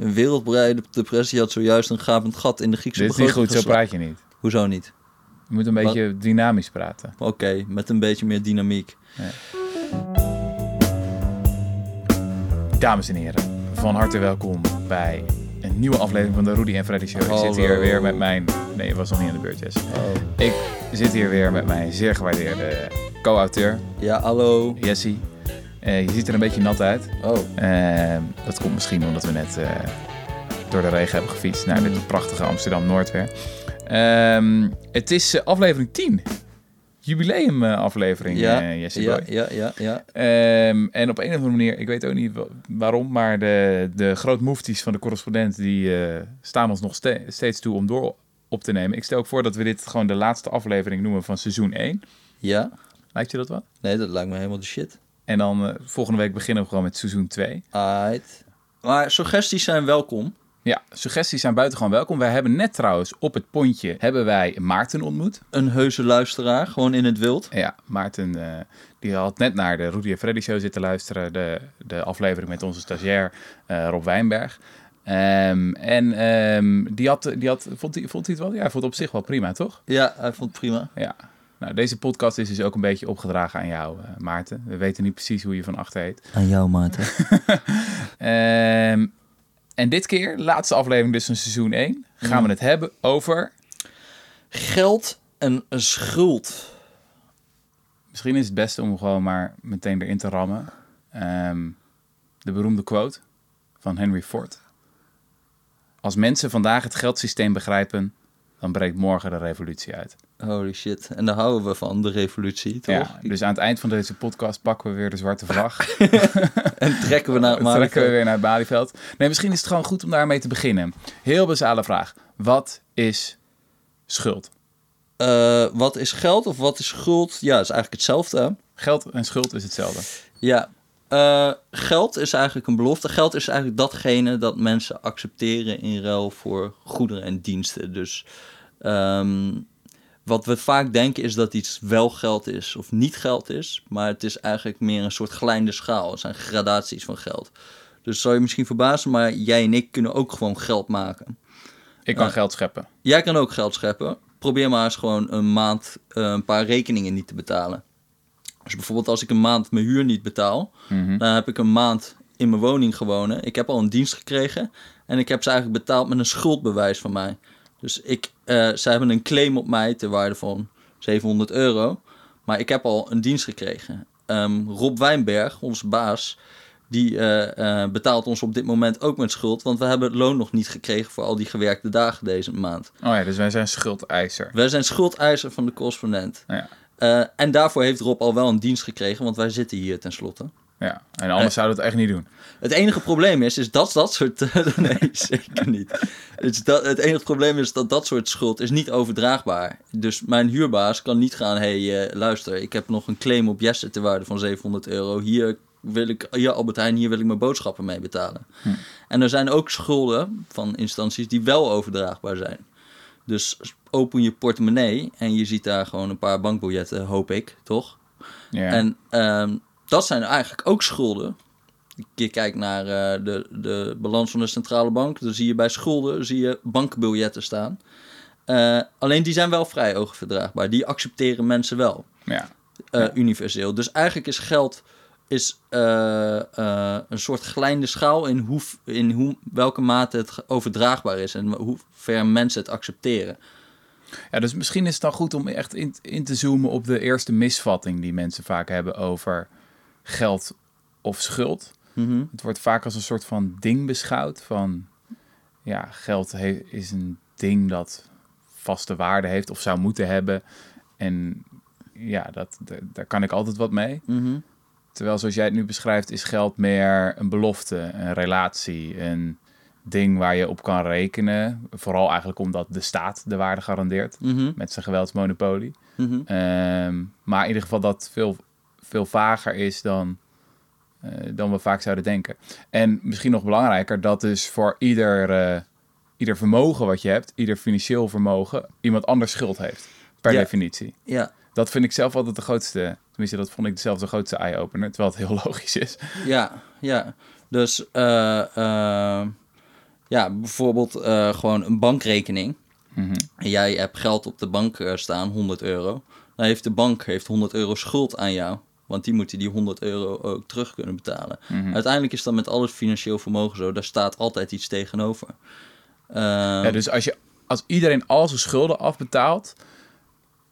Een wereldbreide depressie had zojuist een gapend gat in de Griekse Dit is niet goed, zo praat je niet. Hoezo niet? Je moet een beetje dynamisch praten. Oké, met een beetje meer dynamiek. Dames en heren, van harte welkom bij een nieuwe aflevering van de Rudy en Freddy Show. Ik Hallo. zit hier weer met mijn... Nee, je was nog niet aan de beurt, Jess. Oh. Ik zit hier weer met mijn zeer gewaardeerde co-auteur, Ja, hallo. Jessie. Eh, je ziet er een beetje nat uit. Oh, Eh, dat komt misschien omdat we net eh, door de regen hebben gefietst naar dit prachtige Amsterdam-Noord weer. Ehm, het is eh, aflevering 10. Jubileum aflevering, ja, Jessie ja, ja, ja, ja. Ehm, en op een of andere manier, ik weet ook niet wa- waarom, maar de, de grootmoefties van de correspondent die staan ons nog ste- steeds toe om door op te nemen. Ik stel ook voor dat we dit gewoon de laatste aflevering noemen van seizoen 1. Ja? Lijkt je dat wat? Nee, dat lijkt me helemaal de shit. En dan eh, volgende week beginnen we gewoon met seizoen 2. Aight. Maar suggesties zijn welkom. Ja, suggesties zijn buitengewoon welkom. Wij hebben net trouwens op het pontje hebben wij Maarten ontmoet. Een heuse luisteraar, gewoon in het wild. Ja, Maarten eh, die had net naar de Rudy en Freddy show zitten luisteren. De, de aflevering met onze stagiair eh, Rob Wijnberg. Ehm, en ehm, die had, die had, vond, hij, vond hij het wel? Ja, hij vond het op zich wel prima, toch? Ja, hij vond het prima. Ja. Nou, deze podcast is dus ook een beetje opgedragen aan jou, eh, Maarten. We weten niet precies hoe je van achter heet. Aan jou, Maarten. Ehm, en dit keer, laatste aflevering dus van seizoen 1, gaan we het hebben over... Geld en schuld. Misschien is het beste om gewoon maar meteen erin te rammen. Ehm, de beroemde quote van Henry Ford. Als mensen vandaag het geldsysteem begrijpen, dan breekt morgen de revolutie uit. Holy shit. En daar houden we van, de revolutie, toch? Ja, dus aan het eind van deze podcast pakken we weer de zwarte vlag. En trekken we naar Dan trekken we Malieveld. weer naar het Balieveld. Nee, misschien is het gewoon goed om daarmee te beginnen. Heel basale vraag. Wat is schuld? Eh, wat is geld of wat is schuld? Ja, is eigenlijk hetzelfde. Geld en schuld is hetzelfde. Ja, eh, geld is eigenlijk een belofte. Geld is eigenlijk datgene dat mensen accepteren in ruil voor goederen en diensten. Dus ehm, wat we vaak denken is dat iets wel geld is of niet geld is. Maar het is eigenlijk meer een soort geleide schaal. Het zijn gradaties van geld. Dus zou je misschien verbazen, maar jij en ik kunnen ook gewoon geld maken. Ik kan Ja. geld scheppen. Jij kan ook geld scheppen. Probeer maar eens gewoon een maand eh, een paar rekeningen niet te betalen. Dus bijvoorbeeld als ik een maand mijn huur niet betaal, Mhm. dan heb ik een maand in mijn woning gewonnen. Ik heb al een dienst gekregen en ik heb ze eigenlijk betaald met een schuldbewijs van mij. Dus ik, eh, ze hebben een claim op mij ter waarde van 700 euro. Maar ik heb al een dienst gekregen. Ehm, Rob Wijnberg, onze baas, die eh, eh, betaalt ons op dit moment ook met schuld. Want we hebben het loon nog niet gekregen voor al die gewerkte dagen deze maand. Oh ja, dus wij zijn schuldeiser. Wij zijn schuldeiser van de correspondent. Ja. Eh, en daarvoor heeft Rob al wel een dienst gekregen, want wij zitten hier tenslotte. ja. En anders zouden we het echt niet doen. Het enige probleem is, is dat dat soort... nee, zeker niet. Dat, het enige probleem is dat dat soort schuld is niet overdraagbaar. Dus mijn huurbaas kan niet gaan... Hé, hey, eh, luister, ik heb nog een claim op Jesse ter waarde van 700 euro. Hier wil ik... Ja, Albert Heijn, hier wil ik mijn boodschappen mee betalen. En er zijn ook schulden van instanties die wel overdraagbaar zijn. Dus open je portemonnee en je ziet daar gewoon een paar bankbiljetten, hoop ik, toch? Ja. En ehm, dat zijn eigenlijk ook schulden. Je kijkt naar eh, de, de balans van de centrale bank. Dan zie je bij schulden zie je bankbiljetten staan. Eh, alleen die zijn wel vrij overdraagbaar. Die accepteren mensen wel. ja. eh, universeel. Dus eigenlijk is geld is, eh, eh, een soort glijnde schaal in, hoe, in hoe, welke mate het overdraagbaar is en hoe ver mensen het accepteren. Ja, dus misschien is het dan goed om echt in, in te zoomen op de eerste misvatting die mensen vaak hebben over geld of schuld. Mhm. Het wordt vaak als een soort van ding beschouwd. Van ja, geld is een ding dat vaste waarde heeft of zou moeten hebben. En ja, dat, da- daar kan ik altijd wat mee. Mhm. Terwijl zoals jij het nu beschrijft, is geld meer een belofte, een relatie, een ding waar je op kan rekenen. Vooral eigenlijk omdat de staat de waarde garandeert Mhm. met zijn geweldsmonopolie. Mhm. Ehm, maar in ieder geval dat veel, veel vager is dan, eh, dan we vaak zouden denken. En misschien nog belangrijker, dat dus voor ieder, eh, ieder vermogen wat je hebt, ieder financieel vermogen, iemand anders schuld heeft. Per Ja. definitie. Ja, Dat vind ik zelf altijd de grootste, tenminste dat vond ik zelf de grootste eye-opener, terwijl het heel logisch is. ja, ja. Dus eh, eh, Ja, bijvoorbeeld eh, gewoon een bankrekening. En jij hebt geld op de bank staan, 100 euro. Dan heeft de bank heeft 100 euro schuld aan jou. Want die moeten die 100 euro ook terug kunnen betalen. Mhm. Uiteindelijk is dat met alles financieel vermogen zo. Daar staat altijd iets tegenover. Ehm, Ja, dus als, je, als iedereen al zijn schulden afbetaalt,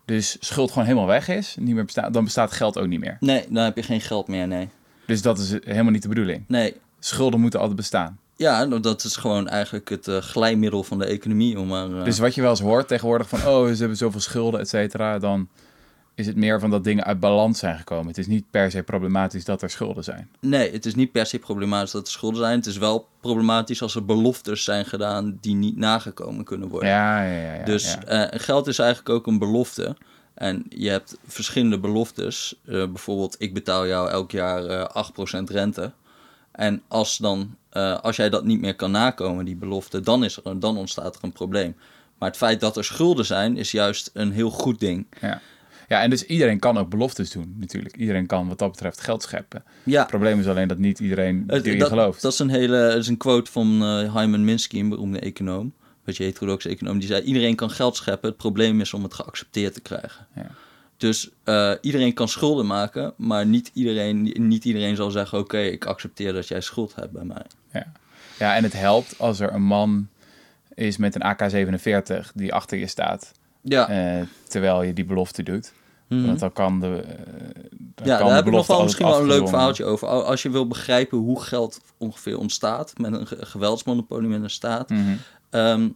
dus schuld gewoon helemaal weg is, niet meer bestaat, dan bestaat geld ook niet meer. Nee, dan heb je geen geld meer, nee. Dus dat is helemaal niet de bedoeling. Nee, Schulden moeten altijd bestaan. ja, nou, dat is gewoon eigenlijk het eh, glijmiddel van de economie. Om maar, eh, Dus wat je wel eens hoort tegenwoordig van, oh, ze hebben zoveel schulden, et cetera, dan is het meer van dat dingen uit balans zijn gekomen. Het is niet per se problematisch dat er schulden zijn. Nee, het is niet per se problematisch dat er schulden zijn. Het is wel problematisch als er beloftes zijn gedaan die niet nagekomen kunnen worden. Ja, ja, ja. ja dus ja. eh, geld is eigenlijk ook een belofte. En je hebt verschillende beloftes. Eh, bijvoorbeeld, ik betaal jou elk jaar eh 8% rente. En als, dan, als jij dat niet meer kan nakomen, die belofte, dan, is er een, dan ontstaat er een probleem. Maar het feit dat er schulden zijn, is juist een heel goed ding. ja. Ja, en dus iedereen kan ook beloftes doen, natuurlijk. Iedereen kan wat dat betreft geld scheppen. Ja, Het probleem is alleen dat niet iedereen erin dat, gelooft. Dat is een hele, dat is een quote van eh Hyman Minsky, een beroemde econoom. Weet je, heterodoxe econoom. Die zei, iedereen kan geld scheppen. Het probleem is om het geaccepteerd te krijgen. Ja. Dus eh, iedereen kan schulden maken, maar niet iedereen, niet iedereen zal zeggen... oké, ik accepteer dat jij schuld hebt bij mij. Ja. ja, en het helpt als er een man is met een AK-47 die achter je staat, Ja, eh, terwijl je die belofte doet. Want dan kan de. eh, dan ja kan daar heb ik nog wel misschien wel een leuk verhaaltje over. Al- Als je wil begrijpen hoe geld ongeveer ontstaat... met een ge- geweldsmonopolie met een staat... Mhm, Ehm,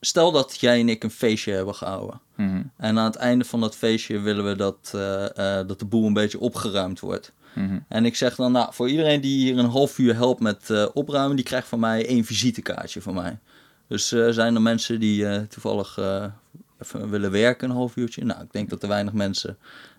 stel dat jij en ik een feestje hebben gehouden... mhm, En aan het einde van dat feestje willen we dat, eh, eh, dat de boel een beetje opgeruimd wordt. mhm. En ik zeg dan, nou, voor iedereen die hier een half uur helpt met opruimen, die krijgt van mij één visitekaartje van mij. Dus zijn er mensen die toevallig even willen werken een half uurtje? Nou, ik denk dat er weinig mensen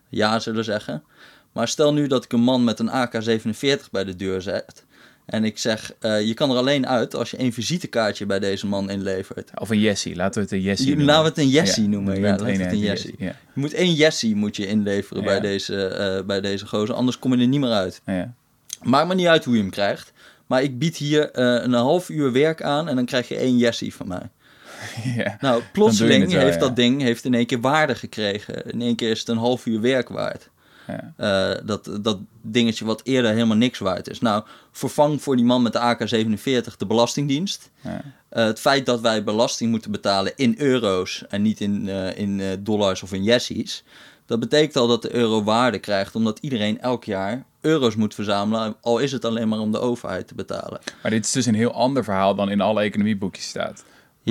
ja zullen zeggen. Maar stel nu dat ik een man met een AK-47 bij de deur zet. En ik zeg, eh, je kan er alleen uit als je één visitekaartje bij deze man inlevert. Of een Jessie, laten we het een Jessie Je- noemen. laten we het een Jessie Ja, noemen, ja, laten we het een eenheid, Jessie. Ja. Je moet één Jessie moet je inleveren Ja. bij, deze, eh, bij deze gozer, anders kom je er niet meer uit. Ja. Maakt me niet uit hoe je hem krijgt. Maar ik bied hier eh, een half uur werk aan en dan krijg je één Jessie van mij. Ja. Nou, plotseling heeft dat ding heeft in één keer waarde gekregen. In één keer is het een half uur werk waard. Ja. Eh, dat, dat dingetje wat eerder helemaal niks waard is. Nou, vervang voor die man met de AK-47 de Belastingdienst. Ja. Eh, het feit dat wij belasting moeten betalen in euro's en niet in, eh, in dollars of in jessies. Dat betekent al dat de euro waarde krijgt, omdat iedereen elk jaar euro's moet verzamelen. Al is het alleen maar om de overheid te betalen. Maar dit is dus een heel ander verhaal dan in alle economieboekjes staat.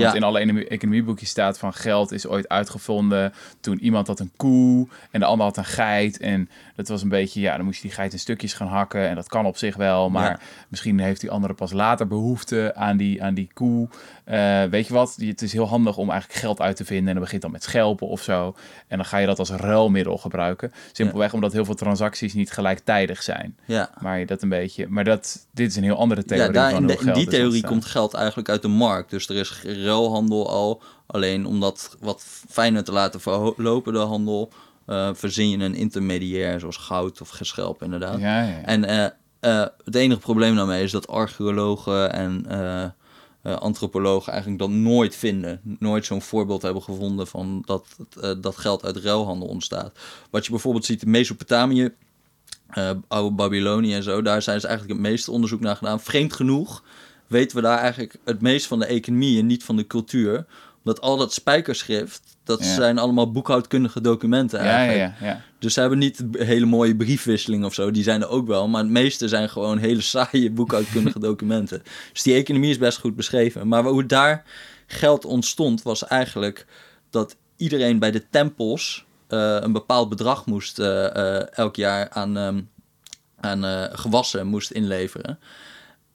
Want Ja. in alle economie- economieboekjes staat van geld is ooit uitgevonden toen iemand had een koe en de ander had een geit. En dat was een beetje, ja, dan moest je die geit in stukjes gaan hakken. En dat kan op zich wel, maar Ja. misschien heeft die andere pas later behoefte aan die, aan die koe. Eh, weet je wat, het is heel handig om eigenlijk geld uit te vinden. En dan begint dan met schelpen of zo. En dan ga je dat als ruilmiddel gebruiken. Simpelweg omdat heel veel transacties niet gelijktijdig zijn. Ja. Maar je dat een beetje. Maar dat, dit is een heel andere theorie. Ja, daar, van in, hoe de- in die theorie komt geld eigenlijk uit de markt. Dus er is ruilhandel al. Alleen om dat wat fijner te laten verlopen, de handel, eh, verzin je een intermediair zoals goud of geschelp inderdaad. Ja, ja, ja. En eh, het enige probleem daarmee is dat archeologen en antropologen eigenlijk dat nooit vinden. Nooit zo'n voorbeeld hebben gevonden van dat, eh, dat geld uit ruilhandel ontstaat. Wat je bijvoorbeeld ziet in Mesopotamië, eh, oude Babylonië en zo, daar zijn ze eigenlijk het meeste onderzoek naar gedaan. Vreemd genoeg weten we daar eigenlijk het meest van de economie en niet van de cultuur. Omdat al dat spijkerschrift, dat Ja. zijn allemaal boekhoudkundige documenten eigenlijk. ja, ja, ja. Dus ze hebben niet hele mooie briefwisselingen of zo. Die zijn er ook wel. Maar het meeste zijn gewoon hele saaie boekhoudkundige documenten. Dus die economie is best goed beschreven. Maar hoe daar geld ontstond, was eigenlijk dat iedereen bij de tempels eh, een bepaald bedrag moest eh, eh, elk jaar aan, ehm, aan gewassen moest inleveren.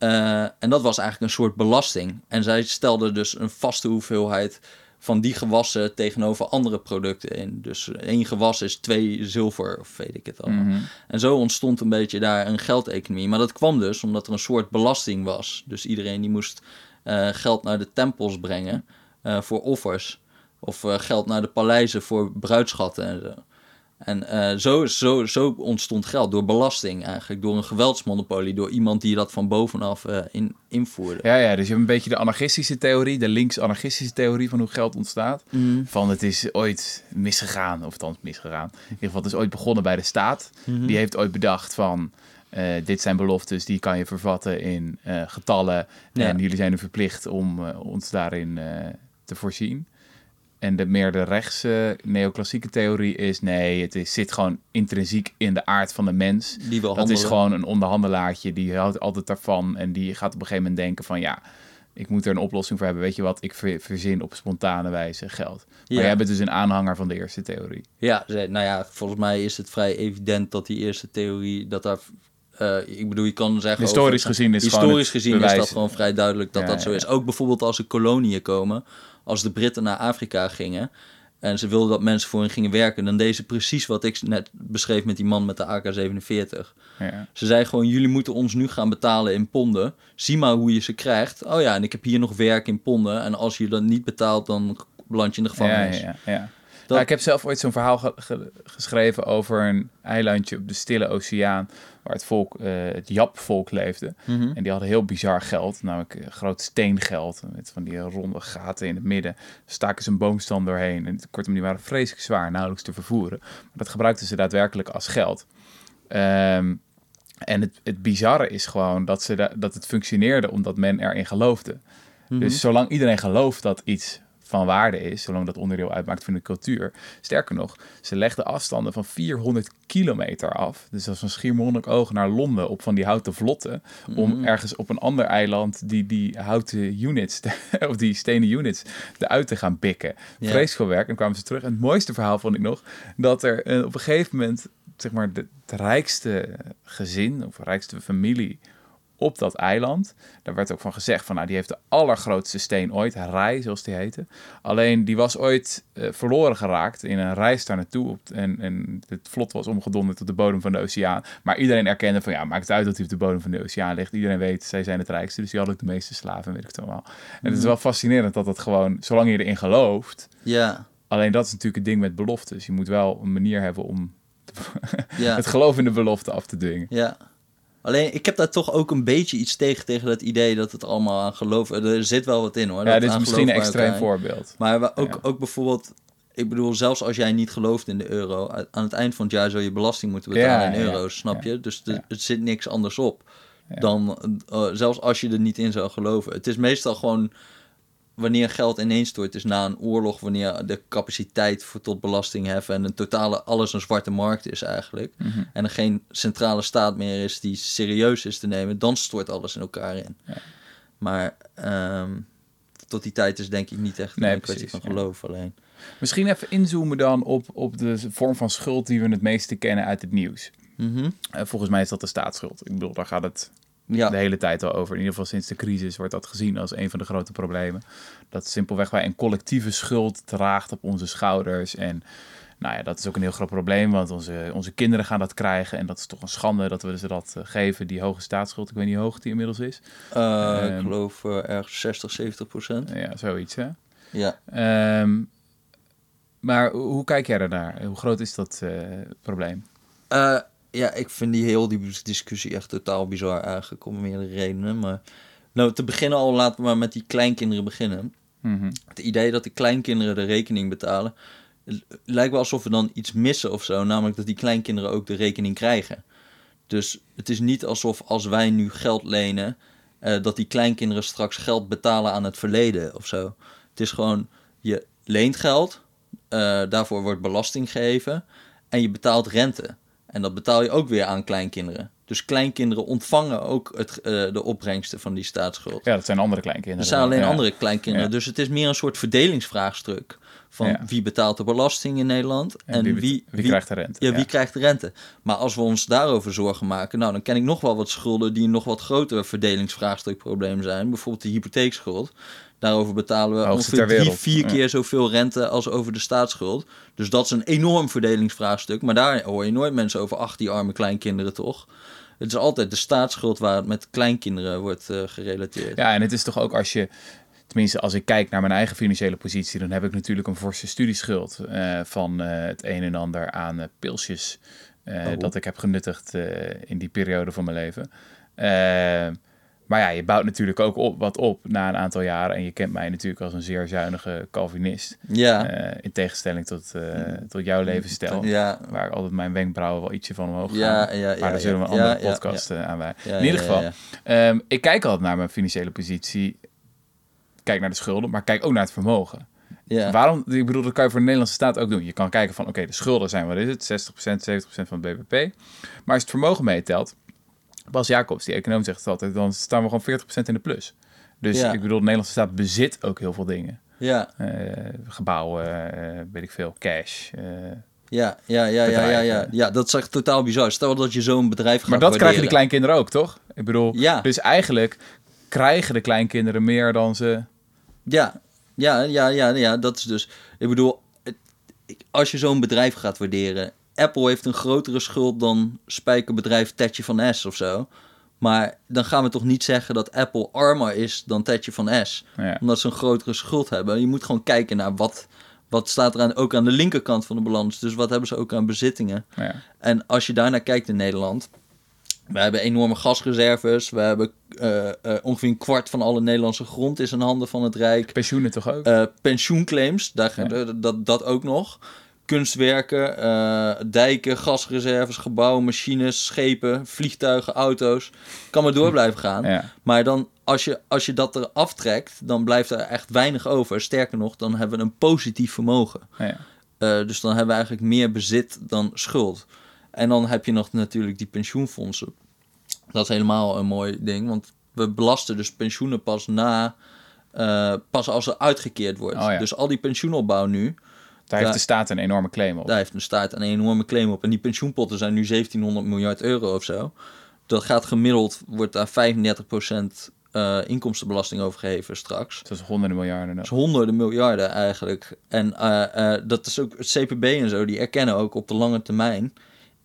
Eh, en dat was eigenlijk een soort belasting. En zij stelden dus een vaste hoeveelheid van die gewassen tegenover andere producten in. Dus één gewas is twee zilver, of weet ik het allemaal. Mhm. En zo ontstond een beetje daar een geldeconomie. Maar dat kwam dus omdat er een soort belasting was. Dus iedereen die moest eh, geld naar de tempels brengen eh, voor offers. Of geld naar de paleizen voor bruidschatten en zo. En eh, zo, zo, zo ontstond geld door belasting eigenlijk, door een geweldsmonopolie, door iemand die dat van bovenaf eh, in, invoerde. Ja, ja, dus je hebt een beetje de anarchistische theorie, de links-anarchistische theorie van hoe geld ontstaat. Mhm. Van het is ooit misgegaan, of althans misgegaan. In ieder geval, het is ooit begonnen bij de staat. Mhm. Die heeft ooit bedacht van, eh, dit zijn beloftes, die kan je vervatten in getallen. Ja. En jullie zijn er verplicht om ons daarin te voorzien. En de meer de rechtse neoclassieke theorie is, nee, het is, zit gewoon intrinsiek in de aard van de mens. Die wil Dat is gewoon een onderhandelaartje, die houdt altijd daarvan. En die gaat op een gegeven moment denken van, ja, ik moet er een oplossing voor hebben. Weet je wat, ik ver- verzin op spontane wijze geld. Maar Ja. jij bent dus een aanhanger van de eerste theorie. Ja, nou ja, volgens mij is het vrij evident dat die eerste theorie, dat daar, eh, ik bedoel, je kan zeggen... Historisch over- gezien is Historisch gezien is dat gewoon vrij duidelijk dat Ja, dat zo is. ja. Ook bijvoorbeeld als er koloniën komen, als de Britten naar Afrika gingen en ze wilden dat mensen voor hen gingen werken, dan deden ze precies wat ik net beschreef met die man met de AK-47. Ja. Ze zei gewoon, jullie moeten ons nu gaan betalen in ponden. Zie maar hoe je ze krijgt. Oh ja, en ik heb hier nog werk in ponden. En als je dat niet betaalt, dan beland je in de Ja, ja, ja, ik heb zelf ooit zo'n verhaal ge- ge- geschreven over een eilandje op de Stille Oceaan, waar het volk, eh, het Jap-volk leefde. Mhm. En die hadden heel bizar geld, namelijk eh, groot steengeld, met van die ronde gaten in het midden. Staken ze een boomstam doorheen. En kortom, die waren vreselijk zwaar, nauwelijks te vervoeren. Maar dat gebruikten ze daadwerkelijk als geld. Ehm, en het, het bizarre is gewoon dat, ze da- dat het functioneerde omdat men erin geloofde. Mhm. Dus zolang iedereen gelooft dat iets van waarde is, zolang dat onderdeel uitmaakt van de cultuur. Sterker nog, ze legden afstanden van 400 kilometer af. Dus dat is van Schiermonnikoog naar Londen op van die houten vlotten. Om ergens op een ander eiland die, die houten units, of die stenen units, eruit te gaan pikken. Ja. Vreselijk werk. En kwamen ze terug. En het mooiste verhaal vond ik nog, dat er eh, op een gegeven moment, zeg maar, de, het rijkste gezin of rijkste familie op dat eiland. Daar werd ook van gezegd van, nou, die heeft de allergrootste steen ooit, Rai, zoals die heette. Alleen, die was ooit eh, verloren geraakt in een reis daar naartoe. Op, en, en het vlot was omgedonderd op de bodem van de oceaan. Maar iedereen erkende van, ja, maakt het uit dat hij op de bodem van de oceaan ligt. Iedereen weet, zij zijn het rijkste, dus die hadden ook de meeste slaven, weet ik het allemaal. En het is wel fascinerend dat dat gewoon, zolang je erin gelooft... Ja, Alleen dat is natuurlijk het ding met beloftes. Je moet wel een manier hebben om ja. het geloof in de belofte af te dwingen. Ja. Alleen, ik heb daar toch ook een beetje iets tegen, tegen dat idee dat het allemaal aan geloof... Er zit wel wat in hoor. Ja, dat dit is misschien een extreem voorbeeld. Maar ook, Ja. ook bijvoorbeeld, ik bedoel, zelfs als jij niet gelooft in de euro, aan het eind van het jaar zou je belasting moeten betalen Ja, in euro's, snap je? Dus het zit niks anders op dan, eh, zelfs als je er niet in zou geloven. Het is meestal gewoon wanneer geld ineenstort is na een oorlog, wanneer de capaciteit voor tot belasting heffen en een totale alles een zwarte markt is eigenlijk. Mhm. En er geen centrale staat meer is die serieus is te nemen, dan stort alles in elkaar in. Ja. Maar ehm, tot die tijd is denk ik niet echt Nee, een kwestie van ja. geloof alleen. Misschien even inzoomen dan op, op de vorm van schuld die we het meeste kennen uit het nieuws. Mhm. Eh, volgens mij is dat de staatsschuld. Ik bedoel, daar gaat het Ja, de hele tijd al over. In ieder geval sinds de crisis wordt dat gezien als een van de grote problemen. Dat simpelweg wij een collectieve schuld draagt op onze schouders. En nou ja, dat is ook een heel groot probleem, want onze, onze kinderen gaan dat krijgen. En dat is toch een schande dat we ze dat eh, geven, die hoge staatsschuld. Ik weet niet hoe hoog die inmiddels is. Eh, ik Ehm. geloof eh, ergens 60, 70 procent. Ja, zoiets hè. Ja. Ehm, maar hoe kijk jij daarnaar? Hoe groot is dat probleem? Ja, ik vind die heel die discussie echt totaal bizar eigenlijk, om meerdere redenen. Maar nou, te beginnen al, laten we maar met die kleinkinderen beginnen. Mhm. Het idee dat de kleinkinderen de rekening betalen, lijkt wel alsof we dan iets missen of zo. Namelijk dat die kleinkinderen ook de rekening krijgen. Dus het is niet alsof als wij nu geld lenen, eh, dat die kleinkinderen straks geld betalen aan het verleden of zo. Het is gewoon, je leent geld, eh, daarvoor wordt belasting gegeven en je betaalt rente. En dat betaal je ook weer aan kleinkinderen. Dus kleinkinderen ontvangen ook het, eh, de opbrengsten van die staatsschuld. Ja, dat zijn andere kleinkinderen. Er zijn alleen Ja. andere kleinkinderen. Ja. Dus het is meer een soort verdelingsvraagstuk. Van Ja. wie betaalt de belasting in Nederland en, En wie, wie, wie, krijgt de rente? ja, wie krijgt de rente. Maar als we ons daarover zorgen maken, nou dan ken ik nog wel wat schulden die een nog wat groter verdelingsvraagstukprobleem zijn. Bijvoorbeeld de hypotheekschuld. Daarover betalen we ongeveer drie, vier keer zoveel rente als over de staatsschuld. Dus dat is een enorm verdelingsvraagstuk. Maar daar hoor je nooit mensen over, ach die arme kleinkinderen toch. Het is altijd de staatsschuld waar het met kleinkinderen wordt eh, gerelateerd. Ja, en het is toch ook als je. tenminste, als ik kijk naar mijn eigen financiële positie, dan heb ik natuurlijk een forse studieschuld eh, van eh, het een en ander aan pilsjes Oh. dat ik heb genuttigd in die periode van mijn leven. Maar ja, je bouwt natuurlijk ook op, wat op na een aantal jaren. En je kent mij natuurlijk als een zeer zuinige Calvinist. Ja. Eh, in tegenstelling tot, eh, tot jouw levensstijl. Ja. Waar altijd mijn wenkbrauwen wel ietsje van omhoog gaan. Ja, ja, maar ja, daar zullen we een ja, andere ja, podcast aan wij. Ja, in ieder ja, geval, ja, ehm, ik kijk altijd naar mijn financiële positie. Kijk naar de schulden, maar kijk ook naar het vermogen. Ja. Waarom? Ik bedoel, dat kan je voor de Nederlandse staat ook doen. Je kan kijken van, oké, de schulden zijn, wat is het? 60%, 70% van het BBP. Maar als het vermogen meetelt, Bas Jacobs, die econoom zegt het altijd, dan staan we gewoon 40% in de plus. Dus Ja. ik bedoel, de Nederlandse staat bezit ook heel veel dingen. Ja. Eh, gebouwen, eh, weet ik veel, cash. eh. Ja, ja, ja, ja, ja, ja. Ja, dat is echt totaal bizar. Stel dat je zo'n bedrijf gaat maar dat krijgen die waarderen. kleinkinderen ook, toch? Ik bedoel, Ja. dus eigenlijk krijgen de kleinkinderen meer dan ze... Ja, ja, ja, ja, ja, dat is dus... Ik bedoel, als je zo'n bedrijf gaat waarderen... Apple heeft een grotere schuld dan spijkerbedrijf Tetje van S of zo. Maar dan gaan we toch niet zeggen dat Apple armer is dan Tetje van S. Ja. Omdat ze een grotere schuld hebben. Je moet gewoon kijken naar wat, wat staat er aan, ook aan de linkerkant van de balans. Dus wat hebben ze ook aan bezittingen. Ja. En als je daarnaar kijkt in Nederland. We hebben enorme gasreserves. We hebben eh, eh, ongeveer een kwart van alle Nederlandse grond is in handen van het Rijk. Pensioenen toch ook? Eh, pensioenclaims, daar, Ja. dat, dat ook nog. Kunstwerken, eh, dijken, gasreserves, gebouwen, machines, schepen, vliegtuigen, auto's. Kan maar door blijven gaan. ja. Maar dan, als je, als je dat er aftrekt, dan blijft er echt weinig over. Sterker nog, dan hebben we een positief vermogen. Ja. Eh, dus dan hebben we eigenlijk meer bezit dan schuld. En dan heb je nog natuurlijk die pensioenfondsen. Dat is helemaal een mooi ding, want we belasten dus pensioenen pas na, eh, pas als er uitgekeerd wordt. Oh ja. Dus al die pensioenopbouw nu, Daar heeft de staat een enorme claim op. daar heeft een staat een enorme claim op. En die pensioenpotten zijn nu 1700 miljard euro of zo. Dat gaat gemiddeld, wordt daar 35% eh inkomstenbelasting over geheven straks. Dat is honderden miljarden. Dat is honderden miljarden eigenlijk. En eh, eh, dat is ook het CPB en zo, die erkennen ook op de lange termijn.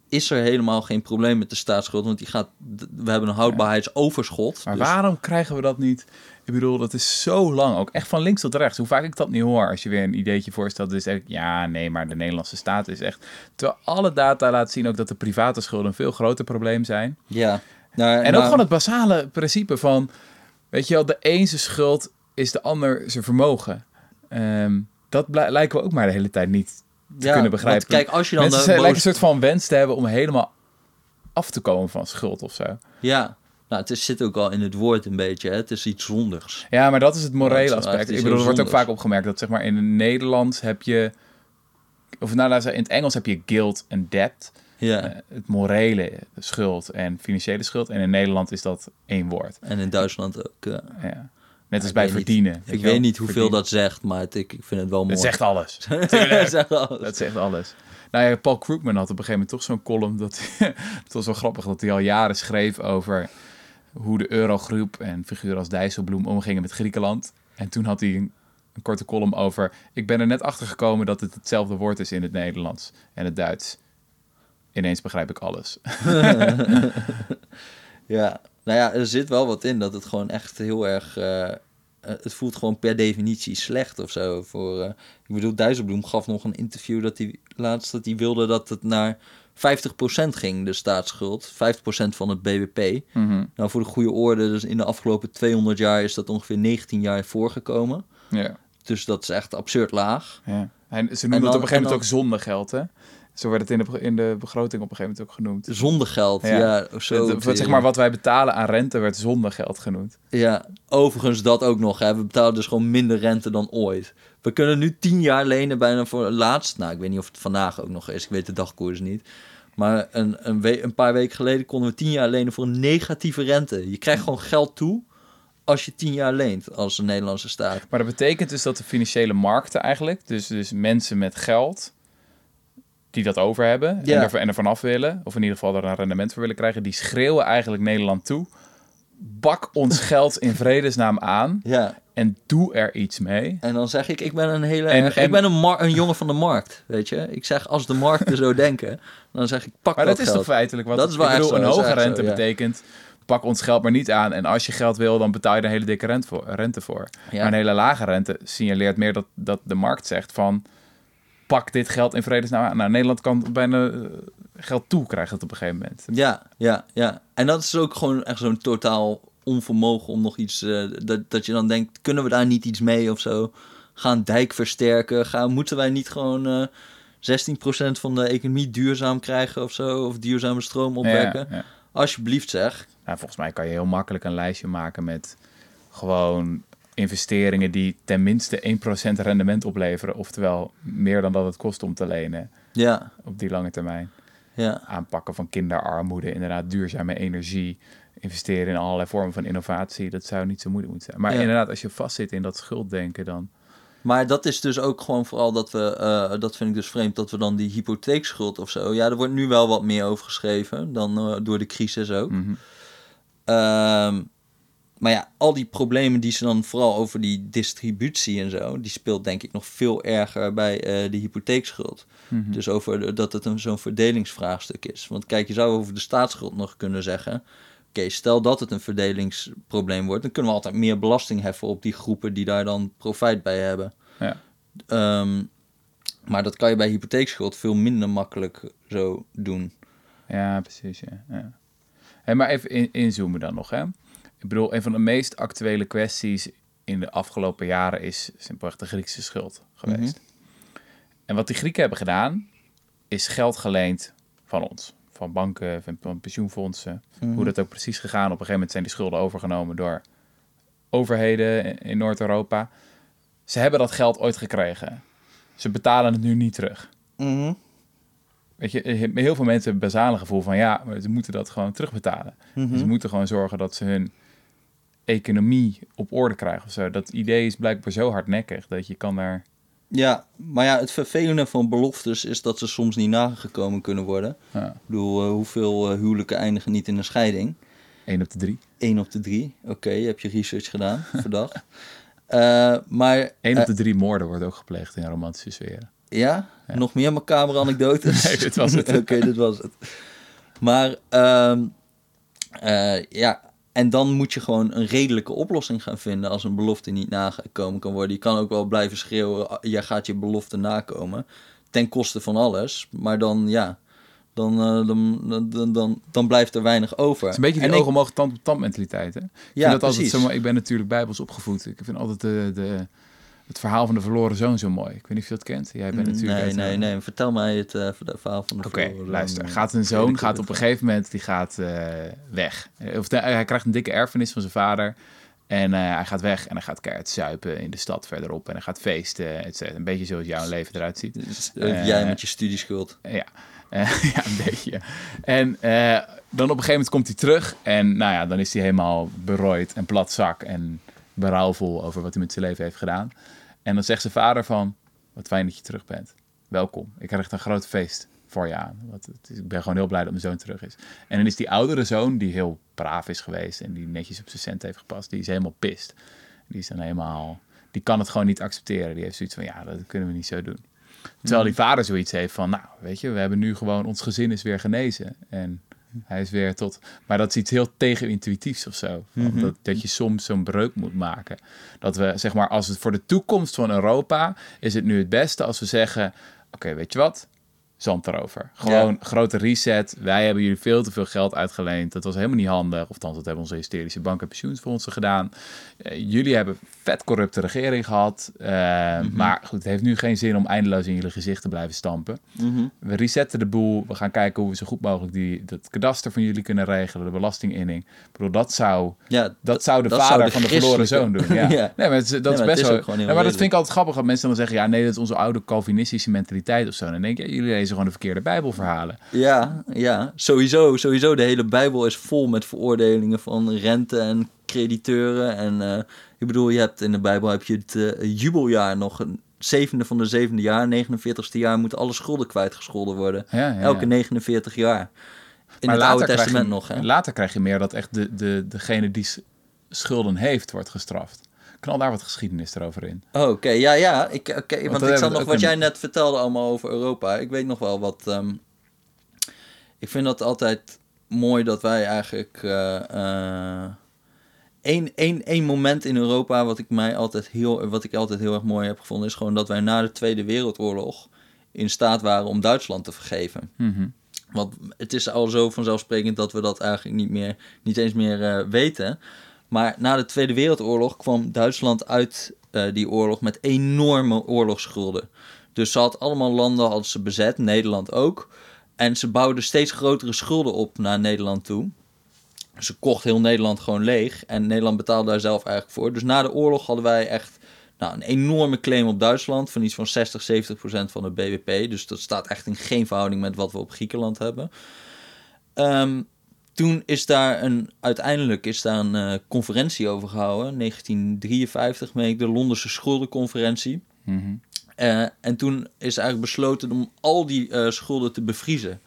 Is er helemaal geen probleem met de staatsschuld? Want die gaat, we hebben een houdbaarheidsoverschot. Maar dus- waarom krijgen we dat niet? Ik bedoel, dat is zo lang ook. Echt van links tot rechts. Hoe vaak ik dat niet hoor. Als je weer een ideetje voorstelt. is echt, ja, nee, maar de Nederlandse staat is echt... Terwijl alle data laten zien ook dat de private schulden een veel groter probleem zijn. Ja. Nou, En nou, ook gewoon het basale principe van... Weet je wel, de een zijn schuld is de ander zijn vermogen. Ehm, dat lijken we ook maar de hele tijd niet te ja, kunnen begrijpen. Want kijk, als je dan Mensen de lijken een soort van wens te hebben om helemaal af te komen van schuld of zo. Ja, nou, het is, zit ook al in het woord een beetje. Hè? Het is iets zondigs. Ja, maar dat is het morele het aspect. Ik bedoel, er wordt ook vaak opgemerkt dat zeg maar in het Nederlands heb je, of nou, laten we zeggen, in het Engels heb je guilt en debt, Ja. Eh, het morele schuld en financiële schuld. En in Nederland is dat één woord. En in Duitsland ook. ja. Ja. Net als bij niet. verdienen. Ik weet wel? niet hoeveel Verdienen. dat zegt, maar het, ik, ik vind het wel mooi. Het zegt alles. Het zegt alles. Dat zegt alles. Nou ja, Paul Krugman had op een gegeven moment toch zo'n column. Dat, het was wel grappig dat hij al jaren schreef over hoe de Eurogroep en figuren als Dijsselbloem omgingen met Griekenland. En toen had hij een, een korte column over... Ik ben er net achter gekomen dat het hetzelfde woord is in het Nederlands en het Duits. Ineens begrijp ik alles. Ja, nou ja, er zit wel wat in dat het gewoon echt heel erg. eh, eh, het voelt gewoon per definitie slecht of zo. Voor, eh, ik bedoel, Dijsselbloem gaf nog een interview dat hij laatst dat hij wilde dat het naar 50% ging, de staatsschuld. 50% van het BBP. Mhm. Nou, voor de goede orde, dus in de afgelopen 200 jaar is dat ongeveer 19 jaar voorgekomen. Ja. Dus dat is echt absurd laag. ja. En ze En noemen dan- het op een gegeven en moment ook zondegeld, hè? Zo werd het in de, in de begroting op een gegeven moment ook genoemd. Zonder geld, Ja. ja. zo Het- zeg maar, wat wij betalen aan rente werd zondegeld genoemd. Ja, overigens dat ook nog. Hè. We betalen dus gewoon minder rente dan ooit. We kunnen nu 10 jaar lenen bijna voor laatst. Nou, ik weet niet of het vandaag ook nog is. Ik weet de dagkoers niet. Maar een, een, we- een paar weken geleden konden we 10 jaar lenen voor een negatieve rente. Je krijgt gewoon geld toe als je 10 jaar leent als de Nederlandse staat. Maar dat betekent dus dat de financiële markten eigenlijk, dus, dus mensen met geld die dat over hebben Ja. en, er, en er vanaf willen, of in ieder geval er een rendement voor willen krijgen, die schreeuwen eigenlijk Nederland toe. Bak ons geld in vredesnaam aan Ja, en doe er iets mee. en dan zeg ik, ik ben een hele En- erg- en- ik ben een, een jongen van de markt, weet je. Ik zeg, als de markten zo denken, dan zeg ik, pak Maar dat, dat is geld. toch feitelijk wat Dat is wel ik bedoel, echt zo, een hoge zo, rente ja. betekent pak ons geld maar niet aan. En als je geld wil, dan betaal je een hele dikke rente voor. Rente voor. Ja. Maar een hele lage rente signaleert meer dat, dat de markt zegt van... pak dit geld in vredesnaam aan. Nou, Nederland kan bijna eh, geld toe krijgen het op een gegeven moment. Ja, ja, ja. En dat is ook gewoon echt zo'n totaal onvermogen om nog iets... eh, dat, dat je dan denkt, kunnen we daar niet iets mee of zo? Gaan dijk versterken? Gaan, moeten wij niet gewoon eh 16% van de economie duurzaam krijgen of zo? Of duurzame stroom opwekken? Ja, ja. Alsjeblieft zeg. Nou, volgens mij kan je heel makkelijk een lijstje maken met gewoon investeringen die ten minste 1% rendement opleveren. Oftewel meer dan dat het kost om te lenen Ja, op die lange termijn. ja. Aanpakken van kinderarmoede, inderdaad duurzame energie, investeren in allerlei vormen van innovatie. Dat zou niet zo moeilijk moeten zijn. Maar Ja. inderdaad, als je vastzit in dat schulddenken, dan... Maar dat is dus ook gewoon vooral dat we, eh, dat vind ik dus vreemd, dat we dan die hypotheekschuld of zo. Ja, er wordt nu wel wat meer over geschreven dan eh, door de crisis ook. Mhm. Ehm, maar ja, al die problemen die ze dan vooral over die distributie en zo, die speelt denk ik nog veel erger bij eh, de hypotheekschuld. Mhm. Dus over de- dat het een, zo'n verdelingsvraagstuk is. Want kijk, je zou over de staatsschuld nog kunnen zeggen. Oké, stel dat het een verdelingsprobleem wordt, dan kunnen we altijd meer belasting heffen op die groepen die daar dan profijt bij hebben. Ja. Ehm, maar dat kan je bij hypotheekschuld veel minder makkelijk zo doen. Ja, precies. Ja. Ja. Hey, maar even in, inzoomen dan nog. Hè? Ik bedoel, een van de meest actuele kwesties in de afgelopen jaren is simpelweg de Griekse schuld geweest. En wat die Grieken hebben gedaan, is geld geleend van ons. Van banken, van, pensioenfondsen. Hoe dat ook precies gegaan. Op een gegeven moment zijn die schulden overgenomen door overheden in- Noord-Europa. Ze hebben dat geld ooit gekregen. Ze betalen het nu niet terug. Weet je, heel veel mensen hebben het basale gevoel van ja, maar ze moeten dat gewoon terugbetalen. Mhm. Ze moeten gewoon zorgen dat ze hun economie op orde krijgen of zo. Dat idee is blijkbaar zo hardnekkig dat je kan daar... Ja, maar ja, het vervelende van beloftes is dat ze soms niet nagekomen kunnen worden. Ja, Ik bedoel, eh, hoeveel eh, huwelijken eindigen niet in een scheiding? één op de drie. 1 op de 3. Oké, je hebt je research gedaan, verdacht. Eh, maar Eén op de drie moorden wordt ook gepleegd in romantische sferen. ja? nog meer macabere anekdotes? Nee, dit was het. Oké, dit was het. Maar ehm, eh, ja, en dan moet je gewoon een redelijke oplossing gaan vinden als een belofte niet nagekomen kan worden. Je kan ook wel blijven schreeuwen, "Ah, jij gaat je belofte nakomen, ten koste van alles. Maar dan, ja, dan, eh, dan, dan, dan, blijft er weinig over. Het is een beetje die En oog omhoog, tand op tand mentaliteit. Hè? Ik vind Ja, dat altijd precies. Ik ben natuurlijk bijbels opgevoed. Ik vind altijd de, de, het verhaal van de verloren zoon zo mooi. Ik weet niet of je dat kent. Jij bent natuurlijk Nee, nee, eh, nee. Vertel mij het eh, verhaal van de Oké, verloren luister. zoon. Gaat een zoon gaat op een gegeven moment die gaat eh, weg. Eh, Of hij krijgt een dikke erfenis van zijn vader. En hij gaat weg en hij gaat keihard zuipen in de stad verderop. En hij gaat feesten, et. Een beetje zoals jouw leven eruit ziet. Dus, jij met je studieschuld. Ja, ja een beetje. En dan op een gegeven moment komt hij terug. En nou ja, dan is hij helemaal berooid en plat zak. En berouwvol over wat hij met zijn leven heeft gedaan. En dan zegt zijn vader van... Wat fijn dat je terug bent. Welkom. Ik krijg een groot feest voor je aan. Want het is- ik ben gewoon heel blij dat mijn zoon terug is. En dan is die oudere zoon, die heel braaf is geweest... en die netjes op zijn cent heeft gepast... die is helemaal pist. Die is dan helemaal... Die kan het gewoon niet accepteren. Die heeft zoiets van, ja, dat kunnen we niet zo doen. Terwijl die vader zoiets heeft van, nou, weet je, we hebben nu gewoon, ons gezin is weer genezen. En hij is weer tot... Maar dat is iets heel tegenintuïtiefs of zo. Van dat, dat je soms zo'n breuk moet maken. Dat we, zeg maar, als het voor de toekomst van Europa... is het nu het beste als we zeggen... Oké, weet je wat? Zand erover. Gewoon grote reset. Wij hebben jullie veel te veel geld uitgeleend. Dat was helemaal niet handig. Of althans, dat hebben onze hysterische banken en pensioenfondsen gedaan. Eh, jullie hebben vet corrupte regering gehad. Eh, Maar goed, het heeft nu geen zin om eindeloos in jullie gezicht te blijven stampen. We resetten de boel. We gaan kijken hoe we zo goed mogelijk die, dat kadaster van jullie kunnen regelen. De belastinginning. Ik bedoel, dat zou, Ja, dat zou de dat vader zou de van de verloren zoon doen. Ja. Ja. Nee, maar het, dat is best wel... maar dat vind ik altijd grappig. Dat mensen dan zeggen, ja nee, dat is onze oude Calvinistische mentaliteit of zo. Dan denk je, ja, jullie lezen gewoon de verkeerde bijbelverhalen. Ja, ja. Sowieso, sowieso. De hele Bijbel is vol met veroordelingen van rente en crediteuren. En eh, ik bedoel, je hebt in de Bijbel heb je het eh, jubeljaar nog. Een zevende van de zevende jaar, 49ste jaar, moeten alle schulden kwijtgescholden worden. Ja, ja, Elke ja. 49 jaar. In Maar het Oude je- Testament nog, hè? Later krijg je meer dat echt de, de, degene die schulden heeft, wordt gestraft. Knal daar wat geschiedenis erover in. Oh, Oké, ja, ja. Ik, oké, want dat ik zat we nog wat een- jij net vertelde allemaal over Europa. Ik weet nog wel wat. ehm, ik vind dat altijd mooi dat wij eigenlijk. eh, eh, één, één, één moment in Europa wat ik, mij altijd heel, wat ik altijd heel erg mooi heb gevonden, is gewoon dat wij na de Tweede Wereldoorlog in staat waren om Duitsland te vergeven. Mhm. Want het is al zo vanzelfsprekend dat we dat eigenlijk niet, meer, niet eens meer eh, weten. Maar na de Tweede Wereldoorlog kwam Duitsland uit eh, die oorlog met enorme oorlogsschulden. Dus ze had allemaal landen hadden ze bezet, Nederland ook. En ze bouwden steeds grotere schulden op naar Nederland toe. Ze kocht heel Nederland gewoon leeg. En Nederland betaalde daar zelf eigenlijk voor. Dus na de oorlog hadden wij echt nou, een enorme claim op Duitsland. Van iets van 60, 70 procent van het BBP. Dus dat staat echt in geen verhouding met wat we op Griekenland hebben. Ehm, toen is daar een, uiteindelijk is daar een eh, conferentie over gehouden. 1953, meen ik, de Londense Schuldenconferentie. Mhm. Eh, en toen is eigenlijk besloten om al die eh, schulden te bevriezen.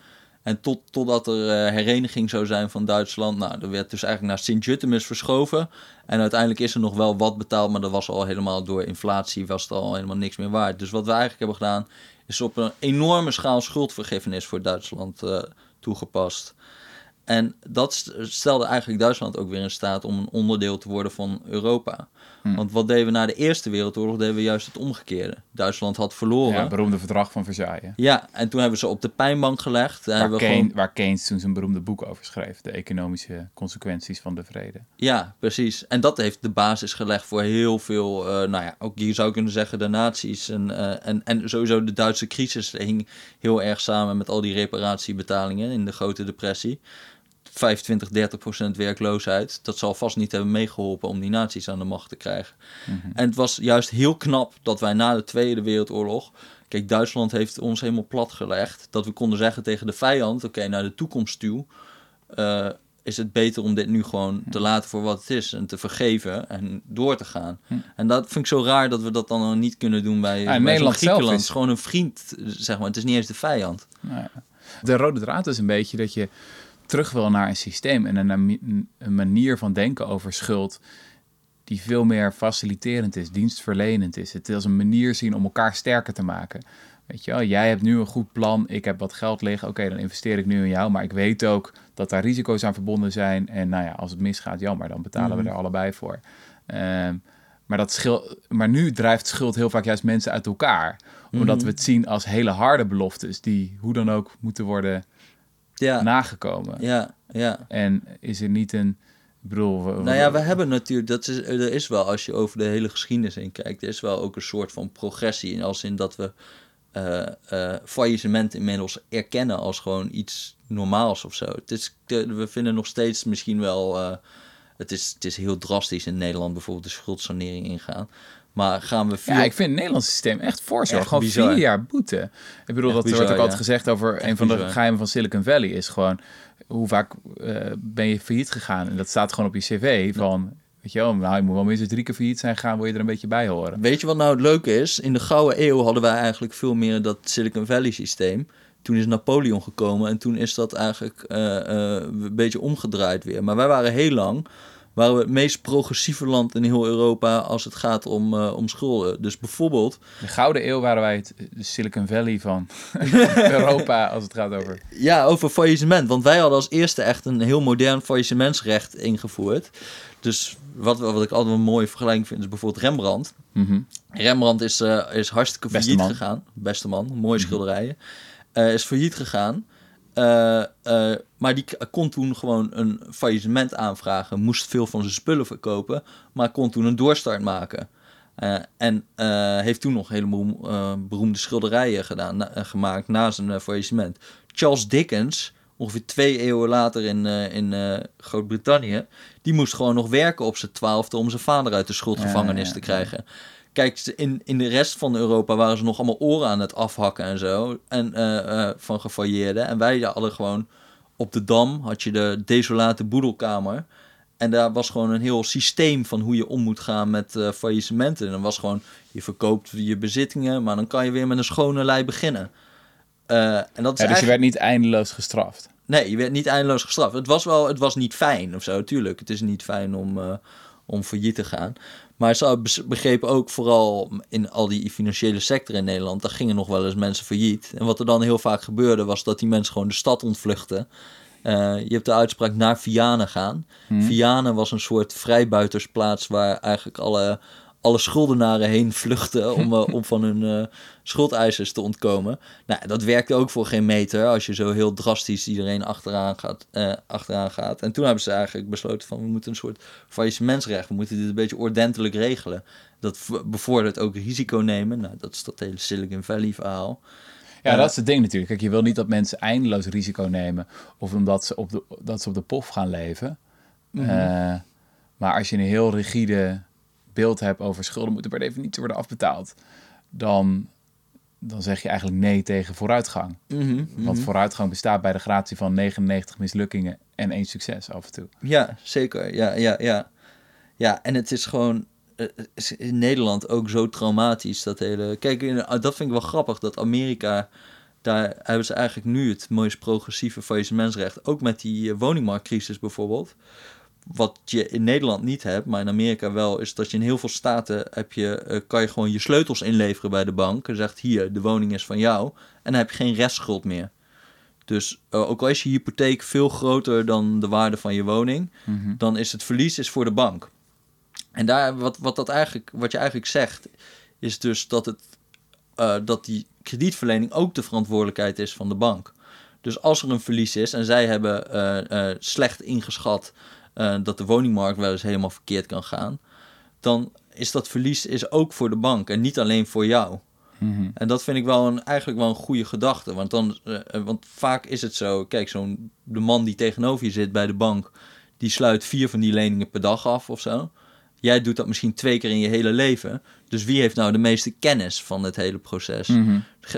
En tot, totdat er hereniging zou zijn van Duitsland. Nou, er werd dus eigenlijk naar Sint-Jutemus verschoven. En uiteindelijk is er nog wel wat betaald, maar dat was al helemaal door inflatie, was het al helemaal niks meer waard. Dus wat we eigenlijk hebben gedaan, is op een enorme schaal schuldvergiffenis voor Duitsland toegepast. En dat st- stelde eigenlijk Duitsland ook weer in staat om een onderdeel te worden van Europa. Hm. Want wat deden we na de Eerste Wereldoorlog? Deden we juist het omgekeerde. Duitsland had verloren. Ja, Ja, het beroemde verdrag van Versailles. en toen hebben ze op de pijnbank gelegd. Waar, gewoon, waar Keynes toen zijn beroemde boek over schreef. De economische consequenties van de vrede. ja, precies. En dat heeft de basis gelegd voor heel veel, eh, nou ja, ook hier zou kunnen zeggen de naties. En, eh, en, en sowieso de Duitse crisis hing heel erg samen met al die reparatiebetalingen in de grote depressie. 25, 30 procent werkloosheid. Dat zal vast niet hebben meegeholpen om die naties aan de macht te krijgen. En het was juist heel knap dat wij na de Tweede Wereldoorlog. Kijk, Duitsland heeft ons helemaal plat gelegd. Dat we konden zeggen tegen de vijand: oké, naar de toekomst toe. eh, is het beter om dit nu gewoon te laten voor wat het is. En te vergeven en door te gaan. En dat vind ik zo raar dat we dat dan nog niet kunnen doen bij, bij Nederland zelf Griekenland. is- Het is gewoon een vriend, zeg maar. Het is niet eens de vijand. Nou ja. De rode draad is een beetje dat je terug wil naar een systeem en een, een manier van denken over schuld die veel meer faciliterend is, dienstverlenend is. Het is een manier zien om elkaar sterker te maken. Weet je wel, jij hebt nu een goed plan, ik heb wat geld liggen, oké, dan investeer ik nu in jou, maar ik weet ook dat daar risico's aan verbonden zijn. En nou ja, als het misgaat, jammer, dan betalen we er allebei voor. Ehm, maar, dat schil, maar nu drijft schuld heel vaak juist mensen uit elkaar. Omdat we het zien als hele harde beloftes die hoe dan ook moeten worden Ja, nagekomen. ja, ja. En is er niet een. Ik bedoel, we- Nou ja, we hebben natuurlijk, dat is, er is wel, als je over de hele geschiedenis heen kijkt, er is wel ook een soort van progressie. In als in dat we eh, faillissement inmiddels erkennen als gewoon iets normaals of zo. Het is, we vinden nog steeds misschien wel, eh, het, is, het is heel drastisch in Nederland bijvoorbeeld de schuldsanering ingaan. Maar gaan we veel... Ja, ik vind het Nederlandse systeem echt voorzorg. Gewoon bizar. vier jaar boete. Ik bedoel, Echt dat bizar, wordt ook ja. altijd gezegd over een van de geheimen van Silicon Valley. Is gewoon, hoe vaak eh, ben je failliet gegaan? En dat staat gewoon op je cv van, weet je wel, nou, je moet wel minstens drie keer failliet zijn gaan, wil je er een beetje bij horen. Weet je wat nou het leuke is? In de Gouden Eeuw hadden wij eigenlijk veel meer dat Silicon Valley systeem. Toen is Napoleon gekomen en toen is dat eigenlijk eh, eh, een beetje omgedraaid weer. Maar wij waren heel lang waren we het meest progressieve land in heel Europa als het gaat om, eh, om schulden. Dus bijvoorbeeld, De Gouden Eeuw waren wij het de Silicon Valley van Europa als het gaat over... ja, over faillissement. Want wij hadden als eerste echt een heel modern faillissementsrecht ingevoerd. Dus wat, wat ik altijd een mooie vergelijking vind, is bijvoorbeeld Rembrandt. Mhm. Rembrandt is, eh, is hartstikke failliet gegaan. Beste man, mooie schilderijen. Eh, is failliet gegaan. Eh, eh, maar die kon toen gewoon een faillissement aanvragen. Moest veel van zijn spullen verkopen. Maar kon toen een doorstart maken. Eh, en heeft toen nog een heleboel beroemde schilderijen gedaan, na- gemaakt na zijn faillissement. Charles Dickens, ongeveer twee eeuwen later in, in Groot-Brittannië, die moest gewoon nog werken op zijn twaalfde om zijn vader uit de schuldgevangenis Ja, ja, te krijgen. Kijk, in, in de rest van Europa waren ze nog allemaal oren aan het afhakken en zo. En, eh, eh, van gefailleerden. En wij hadden gewoon op de Dam had je de desolate boedelkamer. En daar was gewoon een heel systeem van hoe je om moet gaan met eh, faillissementen. En dan was gewoon, je verkoopt je bezittingen, maar dan kan je weer met een schone lei beginnen. En dat is Ja, dus je werd niet eindeloos gestraft. Nee, je werd niet eindeloos gestraft. Het was wel, het was niet fijn of zo, tuurlijk. Het is niet fijn om, om failliet te gaan. Maar ze begrepen ook vooral in al die financiële sector in Nederland, daar gingen nog wel eens mensen failliet. En wat er dan heel vaak gebeurde, was dat die mensen gewoon de stad ontvluchten. Eh, je hebt de uitspraak naar Vianen gaan. Hmm. Vianen was een soort vrijbuitersplaats waar eigenlijk alle, alle schuldenaren heen vluchten om, eh, om van hun eh, schuldeisers te ontkomen. Nou, dat werkte ook voor geen meter als je zo heel drastisch iedereen achteraan gaat. eh, achteraan gaat. En toen hebben ze eigenlijk besloten van we moeten een soort faillissementsrecht, we moeten dit een beetje ordentelijk regelen. Dat bevordert ook risico nemen. Nou, dat is dat hele Silicon Valley verhaal. Ja, dat is het ding natuurlijk. Kijk, je wil niet dat mensen eindeloos risico nemen. Of omdat ze op de, dat ze op de pof gaan leven. Mhm. Maar als je een heel rigide beeld hebt over schulden moeten per definitie worden afbetaald. Dan, dan zeg je eigenlijk nee tegen vooruitgang. Mhm, Want mhm. vooruitgang bestaat bij de gratie van 99 mislukkingen en één succes af en toe. Ja, zeker. Ja, ja, ja. Ja, en het is gewoon eh, in Nederland ook zo traumatisch, dat hele... Kijk, ah, dat vind ik wel grappig, dat Amerika... Daar hebben ze eigenlijk nu het meest progressieve faillissementsrecht. Ook met die eh, woningmarktcrisis bijvoorbeeld. Wat je in Nederland niet hebt, maar in Amerika wel... is dat je in heel veel staten heb je, eh, kan je gewoon je sleutels inleveren bij de bank. En zegt, hier, de woning is van jou. En dan heb je geen restschuld meer. Dus eh, ook al is je hypotheek veel groter dan de waarde van je woning dan is het verlies is voor de bank. En daar, wat, wat, dat eigenlijk, wat je eigenlijk zegt, is dus dat, het, eh, dat die kredietverlening ook de verantwoordelijkheid is van de bank. Dus als er een verlies is en zij hebben slecht ingeschat eh, dat de woningmarkt wel eens helemaal verkeerd kan gaan, dan is dat verlies is ook voor de bank en niet alleen voor jou. Mhm. En dat vind ik wel een, eigenlijk wel een goede gedachte. Want, dan, eh, want vaak is het zo, kijk, zo'n de man die tegenover je zit bij de bank, die sluit vier van die leningen per dag af of zo. Jij doet dat misschien twee keer in je hele leven. Dus wie heeft nou de meeste kennis van het hele proces?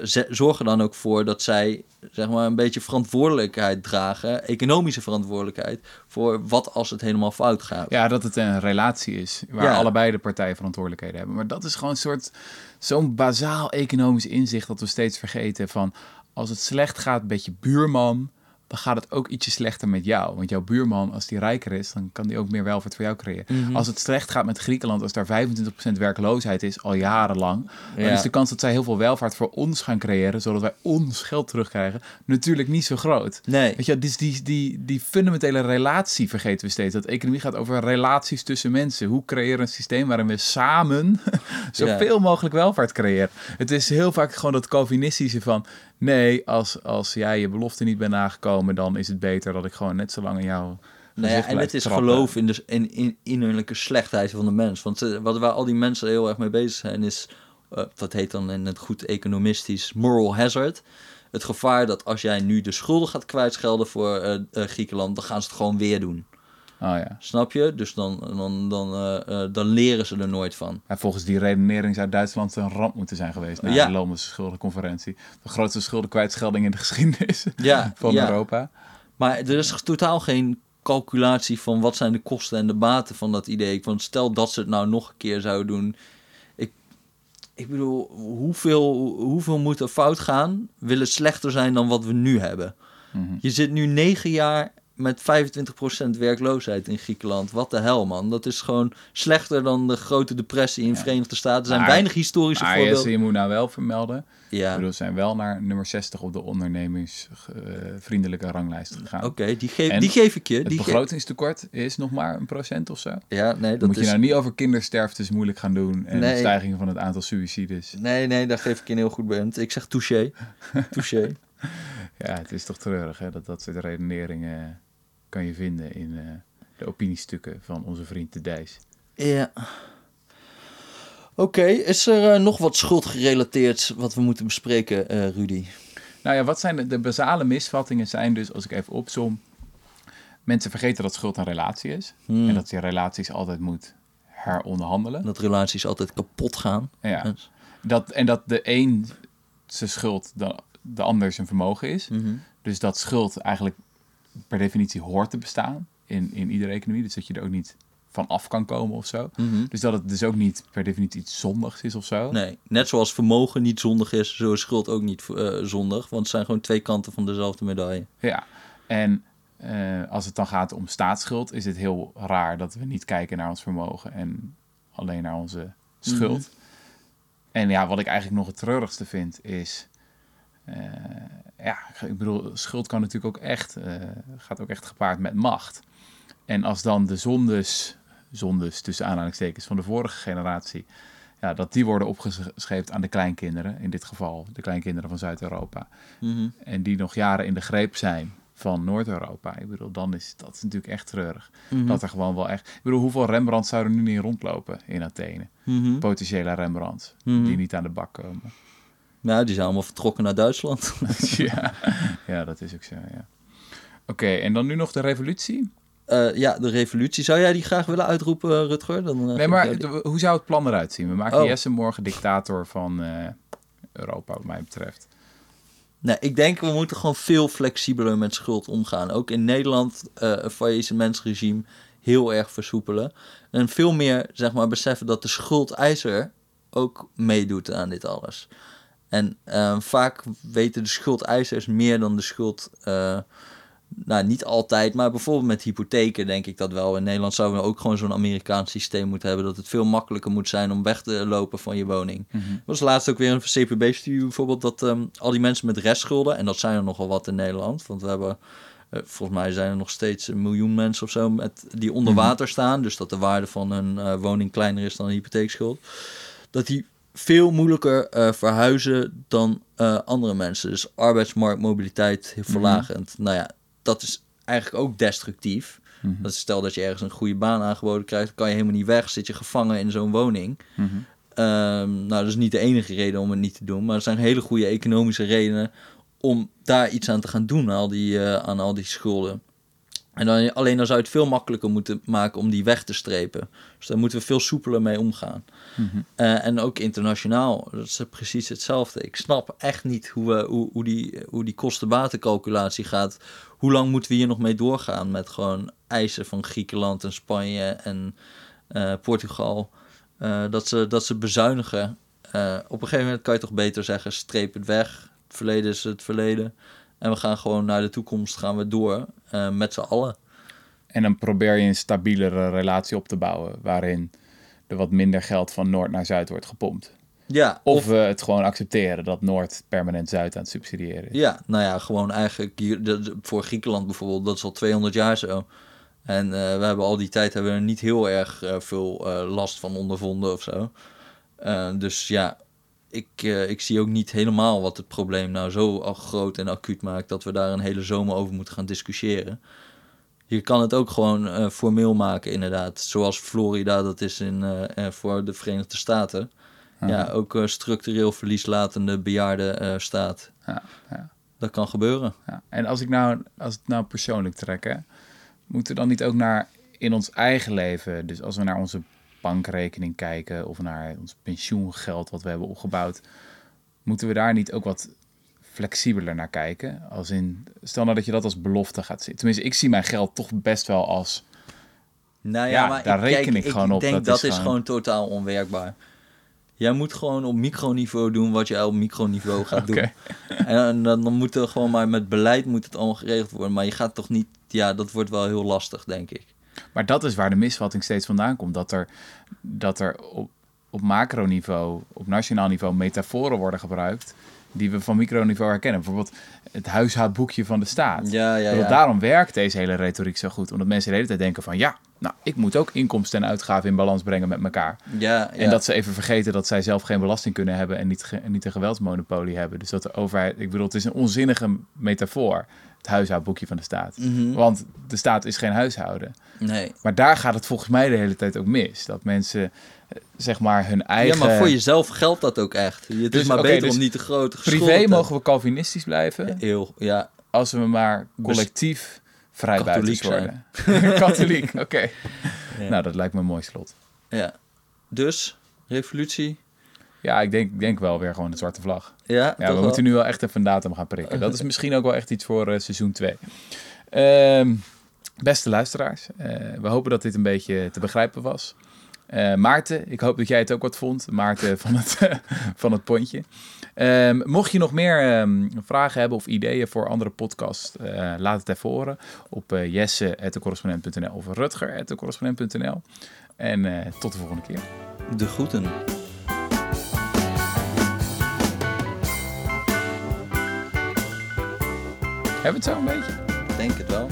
Ze- Zorg er dan ook voor dat zij zeg maar, een beetje verantwoordelijkheid dragen, economische verantwoordelijkheid, voor wat als het helemaal fout gaat. Ja, dat het een relatie is waar Ja. allebei de partijen verantwoordelijkheden hebben. Maar dat is gewoon een soort zo'n bazaal economisch inzicht dat we steeds vergeten van als het slecht gaat met je buurman, dan gaat het ook ietsje slechter met jou. Want jouw buurman, als die rijker is, dan kan die ook meer welvaart voor jou creëren. Mhm. Als het slecht gaat met Griekenland, als daar 25% werkloosheid is, al jarenlang, dan is de kans dat zij heel veel welvaart voor ons gaan creëren, zodat wij ons geld terugkrijgen, natuurlijk niet zo groot. Nee. Weet je, dus die, die, die fundamentele relatie vergeten we steeds. Dat economie gaat over relaties tussen mensen. Hoe creëren we een systeem waarin we samen zoveel mogelijk welvaart creëren? Het is heel vaak gewoon dat Calvinistische van... Nee, als, als jij je belofte niet bent nagekomen... dan is het beter dat ik gewoon net zo lang in jou... Nou ja, en het is geloof in de in, in, innerlijke slechtheid van de mens. Want eh, wat waar al die mensen heel erg mee bezig zijn is, eh, dat heet dan in het goed economistisch moral hazard. Het gevaar dat als jij nu de schulden gaat kwijtschelden voor eh, eh, Griekenland, dan gaan ze het gewoon weer doen. Oh ja. Snap je? Dus dan, dan, dan, eh, eh, dan leren ze er nooit van. Ja, volgens die redenering zou Duitsland een ramp moeten zijn geweest... na Ja. de Lomelse schuldenconferentie. De grootste schuldenkwijtschelding in de geschiedenis Ja, van ja. Europa. Maar er is totaal geen calculatie van wat zijn de kosten en de baten van dat idee. Want stel dat ze het nou nog een keer zouden doen. Ik, ik bedoel, hoeveel, hoeveel moet er fout gaan? Wil het slechter zijn dan wat we nu hebben? Mhm. Je zit nu negen jaar met 25% werkloosheid in Griekenland. Wat de hel, man. Dat is gewoon slechter dan de grote depressie in de Verenigde Staten. Er zijn Maar- weinig historische Maar voorbeelden. Je moet nou wel vermelden... Ik Ja, bedoel, ze zijn wel naar nummer 60 op de ondernemingsvriendelijke ranglijst gegaan. oké, die, geef, En die geef ik je. Het Die ge- begrotingstekort is nog maar een procent of zo. ja, nee, Dan dat moet je nou niet over kindersterftes moeilijk gaan doen en Nee. stijgingen van het aantal suicides. Nee, nee, daar geef ik je een heel goed bent. Ik zeg touché. touché. Ja, het is toch treurig hè, dat dat soort redeneringen kan je vinden in eh, de opiniestukken van onze vriend de Dijs. Ja. Oké, is er eh, nog wat schuldgerelateerd wat we moeten bespreken, eh, Rudy? Nou ja, wat zijn de, de basale misvattingen zijn dus, als ik even opsom, mensen vergeten dat schuld een relatie is Hmm. en dat je relaties altijd moet heronderhandelen. Dat relaties altijd kapot gaan. Ja. Dus- Dat, en dat de een zijn schuld de, de ander zijn vermogen is. Mhm. Dus dat schuld eigenlijk per definitie hoort te bestaan in, in iedere economie. Dus dat je er ook niet van af kan komen of zo. Mhm. Dus dat het dus ook niet per definitie iets zondigs is of zo. Nee, net zoals vermogen niet zondig is, zo is schuld ook niet eh, zondig. Want het zijn gewoon twee kanten van dezelfde medaille. Ja. En eh, als het dan gaat om staatsschuld, is het heel raar dat we niet kijken naar ons vermogen en alleen naar onze schuld. Mhm. En ja, wat ik eigenlijk nog het treurigste vind is. Eh, ja, ik bedoel, schuld kan natuurlijk ook echt, eh, gaat ook echt gepaard met macht. En als dan de zondes, zondes tussen aanhalingstekens van de vorige generatie, ja, dat die worden opgeschreven aan de kleinkinderen, in dit geval de kleinkinderen van Zuid-Europa. Mhm. En die nog jaren in de greep zijn van Noord-Europa. Ik bedoel, dan is dat is natuurlijk echt treurig. Mhm. Dat er gewoon wel echt... Ik bedoel, hoeveel Rembrandt zouden er nu niet rondlopen in Athene? Mhm. Potentiële Rembrandts, Mhm. die niet aan de bak komen. Nou, die zijn allemaal vertrokken naar Duitsland. ja. ja, dat is ook zo, ja. Oké, en dan nu nog de revolutie? Eh, ja, de revolutie. Zou jij die graag willen uitroepen, eh, Rutger? Dan, eh, Nee, maar die- hoe zou het plan eruit zien? We maken Oh. Jesse morgen dictator van Europa, wat mij betreft. Nee, ik denk we moeten gewoon veel flexibeler met schuld omgaan. Ook in Nederland een faillissementsregime heel erg versoepelen. En veel meer zeg maar, beseffen dat de schuldeiser ook meedoet aan dit alles. En eh, vaak weten de schuldeisers meer dan de schuld. eh, nou, niet altijd, maar bijvoorbeeld met hypotheken denk ik dat wel. In Nederland zouden we ook gewoon zo'n Amerikaans systeem moeten hebben. Dat het veel makkelijker moet zijn om weg te lopen van je woning. Er was laatst ook weer een CPB-studie bijvoorbeeld dat ehm, al die mensen met restschulden, en dat zijn er nogal wat in Nederland, want we hebben, eh, volgens mij zijn er nog steeds een miljoen mensen of zo met, die onder Mhm. water staan, dus dat de waarde van hun eh, woning kleiner is dan een hypotheekschuld, dat die veel moeilijker eh, verhuizen dan eh, andere mensen. Dus arbeidsmarktmobiliteit verlagend. Nou ja, dat is eigenlijk ook destructief. Mhm. Dat is stel dat je ergens een goede baan aangeboden krijgt, kan je helemaal niet weg, zit je gevangen in zo'n woning. Mhm. Ehm, nou, dat is niet de enige reden om het niet te doen, maar er zijn hele goede economische redenen om daar iets aan te gaan doen, al die, eh, aan al die schulden. En dan, alleen dan zou je het veel makkelijker moeten maken om die weg te strepen. Dus daar moeten we veel soepeler mee omgaan. Mhm. Eh, en ook internationaal, dat is precies hetzelfde. Ik snap echt niet hoe, we, hoe, hoe die, hoe die kostenbatencalculatie gaat. Hoe lang moeten we hier nog mee doorgaan met gewoon eisen van Griekenland en Spanje en eh, Portugal? Eh, dat, ze, dat ze bezuinigen. Op een gegeven moment kan je toch beter zeggen, streep het weg. Het verleden is het verleden. En we gaan gewoon naar de toekomst gaan we door eh, met z'n allen. En dan probeer je een stabielere relatie op te bouwen, waarin er wat minder geld van Noord naar Zuid wordt gepompt. Ja, Of we het gewoon accepteren dat Noord permanent Zuid aan het subsidiëren is. Ja, nou ja, gewoon eigenlijk hier, de, voor Griekenland bijvoorbeeld, dat is al 200 jaar zo. En eh, we hebben al die tijd hebben we er niet heel erg eh, veel last van ondervonden of zo. Dus ja, ik, eh, ik zie ook niet helemaal wat het probleem nou zo al groot en acuut maakt dat we daar een hele zomer over moeten gaan discussiëren. Je kan het ook gewoon eh, formeel maken, inderdaad. Zoals Florida dat is in, eh, voor de Verenigde Staten. Ja, ook structureel verlieslatende bejaarde staat. Ja, ja. Dat kan gebeuren. Ja. En als ik nou, als het nou persoonlijk trek, hè, moeten we dan niet ook naar in ons eigen leven, dus als we naar onze bankrekening kijken of naar ons pensioengeld wat we hebben opgebouwd, moeten we daar niet ook wat flexibeler naar kijken? Als in, stel nou dat je dat als belofte gaat zien. Tenminste, ik zie mijn geld toch best wel als Nou Ja, daar reken ik gewoon op. Ik denk Dat dat, is is, gewoon- totaal onwerkbaar. Jij moet gewoon op microniveau doen wat je op microniveau gaat doen. En dan, dan moet er gewoon maar met beleid moet het allemaal geregeld worden. Maar je gaat toch niet... Ja, dat wordt wel heel lastig, denk ik. Maar dat is waar de misvatting steeds vandaan komt. Dat er, dat er op, op macroniveau, op nationaal niveau, metaforen worden gebruikt. die we van microniveau herkennen. Bijvoorbeeld het huishoudboekje van de staat. Ja, ja, ja. Daarom werkt deze hele retoriek zo goed. Omdat mensen de hele tijd denken van ja, nou, ik moet ook inkomsten en uitgaven in balans brengen met elkaar. Ja, ja. En dat ze even vergeten dat zij zelf geen belasting kunnen hebben en niet, en niet een geweldsmonopolie hebben. Dus dat de overheid, ik bedoel, het is een onzinnige metafoor, het huishoudboekje van de staat. Mhm. Want de staat is geen huishouden. Nee. Maar daar gaat het volgens mij de hele tijd ook mis. Dat mensen, eh, zeg maar, hun eigen... Ja, maar voor jezelf geldt dat ook echt. Het Dus, is maar oké, beter dus om niet te groot Privé mogen we Calvinistisch blijven, Heel, ja. als we maar collectief vrijbuiters worden. Katholiek, oké. Ja. Nou, dat lijkt me een mooi slot. ja. Dus, revolutie. Ja, ik denk, ik denk wel weer gewoon de zwarte vlag. Ja, Ja, toch we wel? moeten nu wel echt even een datum gaan prikken. Dat is misschien ook wel echt iets voor eh, seizoen 2. Ehm, beste luisteraars, eh, we hopen dat dit een beetje te begrijpen was. Eh, Maarten, ik hoop dat jij het ook wat vond. Maarten van het, van het pontje. Ehm, mocht je nog meer ehm, vragen hebben of ideeën voor andere podcasts, eh, laat het even horen op uh, jesse.decorrespondent.nl of rutger.decorrespondent.nl. En eh, tot de volgende keer. De groeten. Hebben we het zo een beetje? Ik denk het wel.